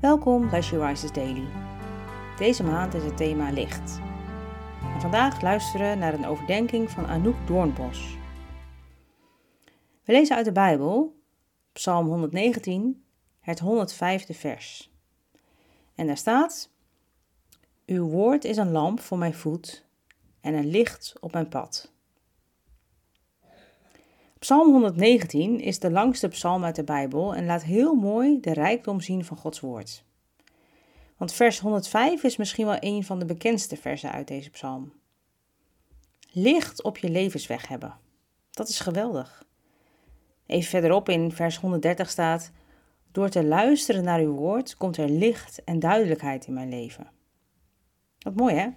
Welkom bij She Rises Daily. Deze maand is het thema licht. En vandaag luisteren we naar een overdenking van Anouk Doornbos. We lezen uit de Bijbel, Psalm 119, het 105e vers. En daar staat: Uw woord is een lamp voor mijn voet en een licht op mijn pad. Psalm 119 is de langste psalm uit de Bijbel en laat heel mooi de rijkdom zien van Gods woord. Want vers 105 is misschien wel een van de bekendste versen uit deze psalm. Licht op je levensweg hebben. Dat is geweldig. Even verderop in vers 130 staat: Door te luisteren naar uw woord komt er licht en duidelijkheid in mijn leven. Wat mooi hè?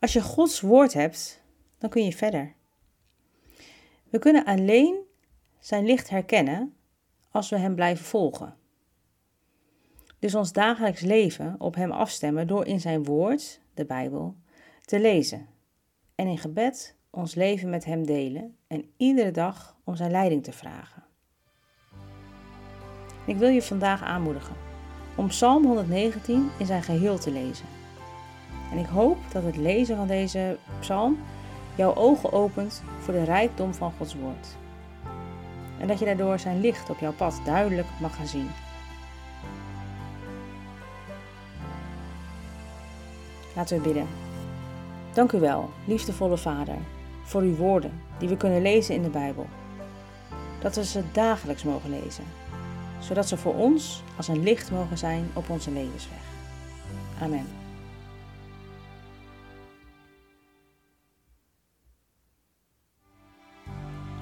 Als je Gods woord hebt, dan kun je verder. We kunnen alleen zijn licht herkennen als we Hem blijven volgen. Dus ons dagelijks leven op Hem afstemmen door in Zijn woord, de Bijbel, te lezen. En in gebed ons leven met Hem delen en iedere dag om Zijn leiding te vragen. Ik wil je vandaag aanmoedigen om Psalm 119 in zijn geheel te lezen. En ik hoop dat het lezen van deze psalm jouw ogen opent voor de rijkdom van Gods woord. En dat je daardoor zijn licht op jouw pad duidelijk mag gaan zien. Laten we bidden. Dank u wel, liefdevolle Vader, voor uw woorden die we kunnen lezen in de Bijbel. Dat we ze dagelijks mogen lezen, zodat ze voor ons als een licht mogen zijn op onze levensweg. Amen.